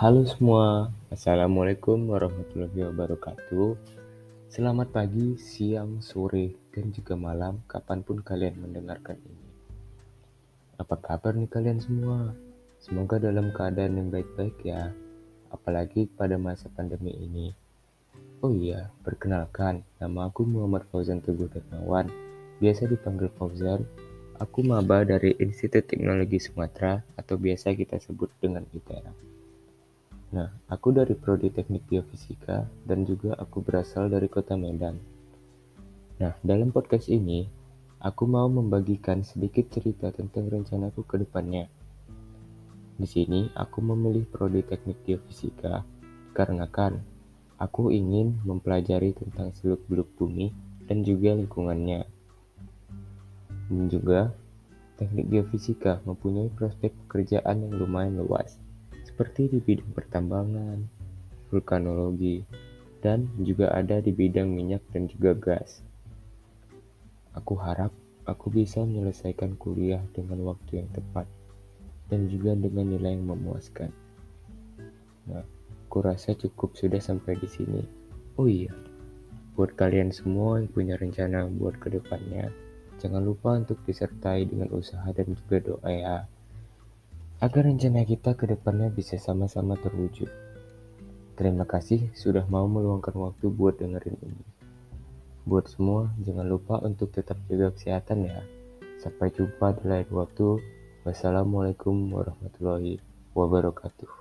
Halo semua, Assalamualaikum warahmatullahi wabarakatuh. Selamat pagi, siang, sore, dan juga malam, kapan pun kalian mendengarkan ini. Apa kabar nih kalian semua? Semoga dalam keadaan yang baik-baik ya, apalagi pada masa pandemi ini. Oh iya, perkenalkan, nama aku Muhammad Fauzan Teguh Darmawan, biasa dipanggil Fauzan. Aku maba dari Institut Teknologi Sumatera atau biasa kita sebut dengan ITERA. Nah, aku dari Prodi Teknik Biofisika dan juga aku berasal dari kota Medan. Nah, dalam podcast ini, aku mau membagikan sedikit cerita tentang rencanaku ke depannya. Di sini, aku memilih Prodi Teknik karena kan aku ingin mempelajari tentang seluk-beluk bumi dan juga lingkungannya. Dan juga, teknik geofisika mempunyai prospek pekerjaan yang lumayan luas, seperti di bidang pertambangan, vulkanologi, dan juga ada di bidang minyak dan juga gas. Aku harap aku bisa menyelesaikan kuliah dengan waktu yang tepat dan juga dengan nilai yang memuaskan. Nah, aku rasa cukup sudah sampai di sini. Oh iya, buat kalian semua yang punya rencana buat ke depannya, Jangan lupa untuk disertai dengan usaha dan juga doa ya. Agar rencana kita ke depannya bisa sama-sama terwujud. Terima kasih sudah mau meluangkan waktu buat dengerin ini. Buat semua, jangan lupa untuk tetap jaga kesehatan ya. Sampai jumpa di lain waktu. Wassalamualaikum warahmatullahi wabarakatuh.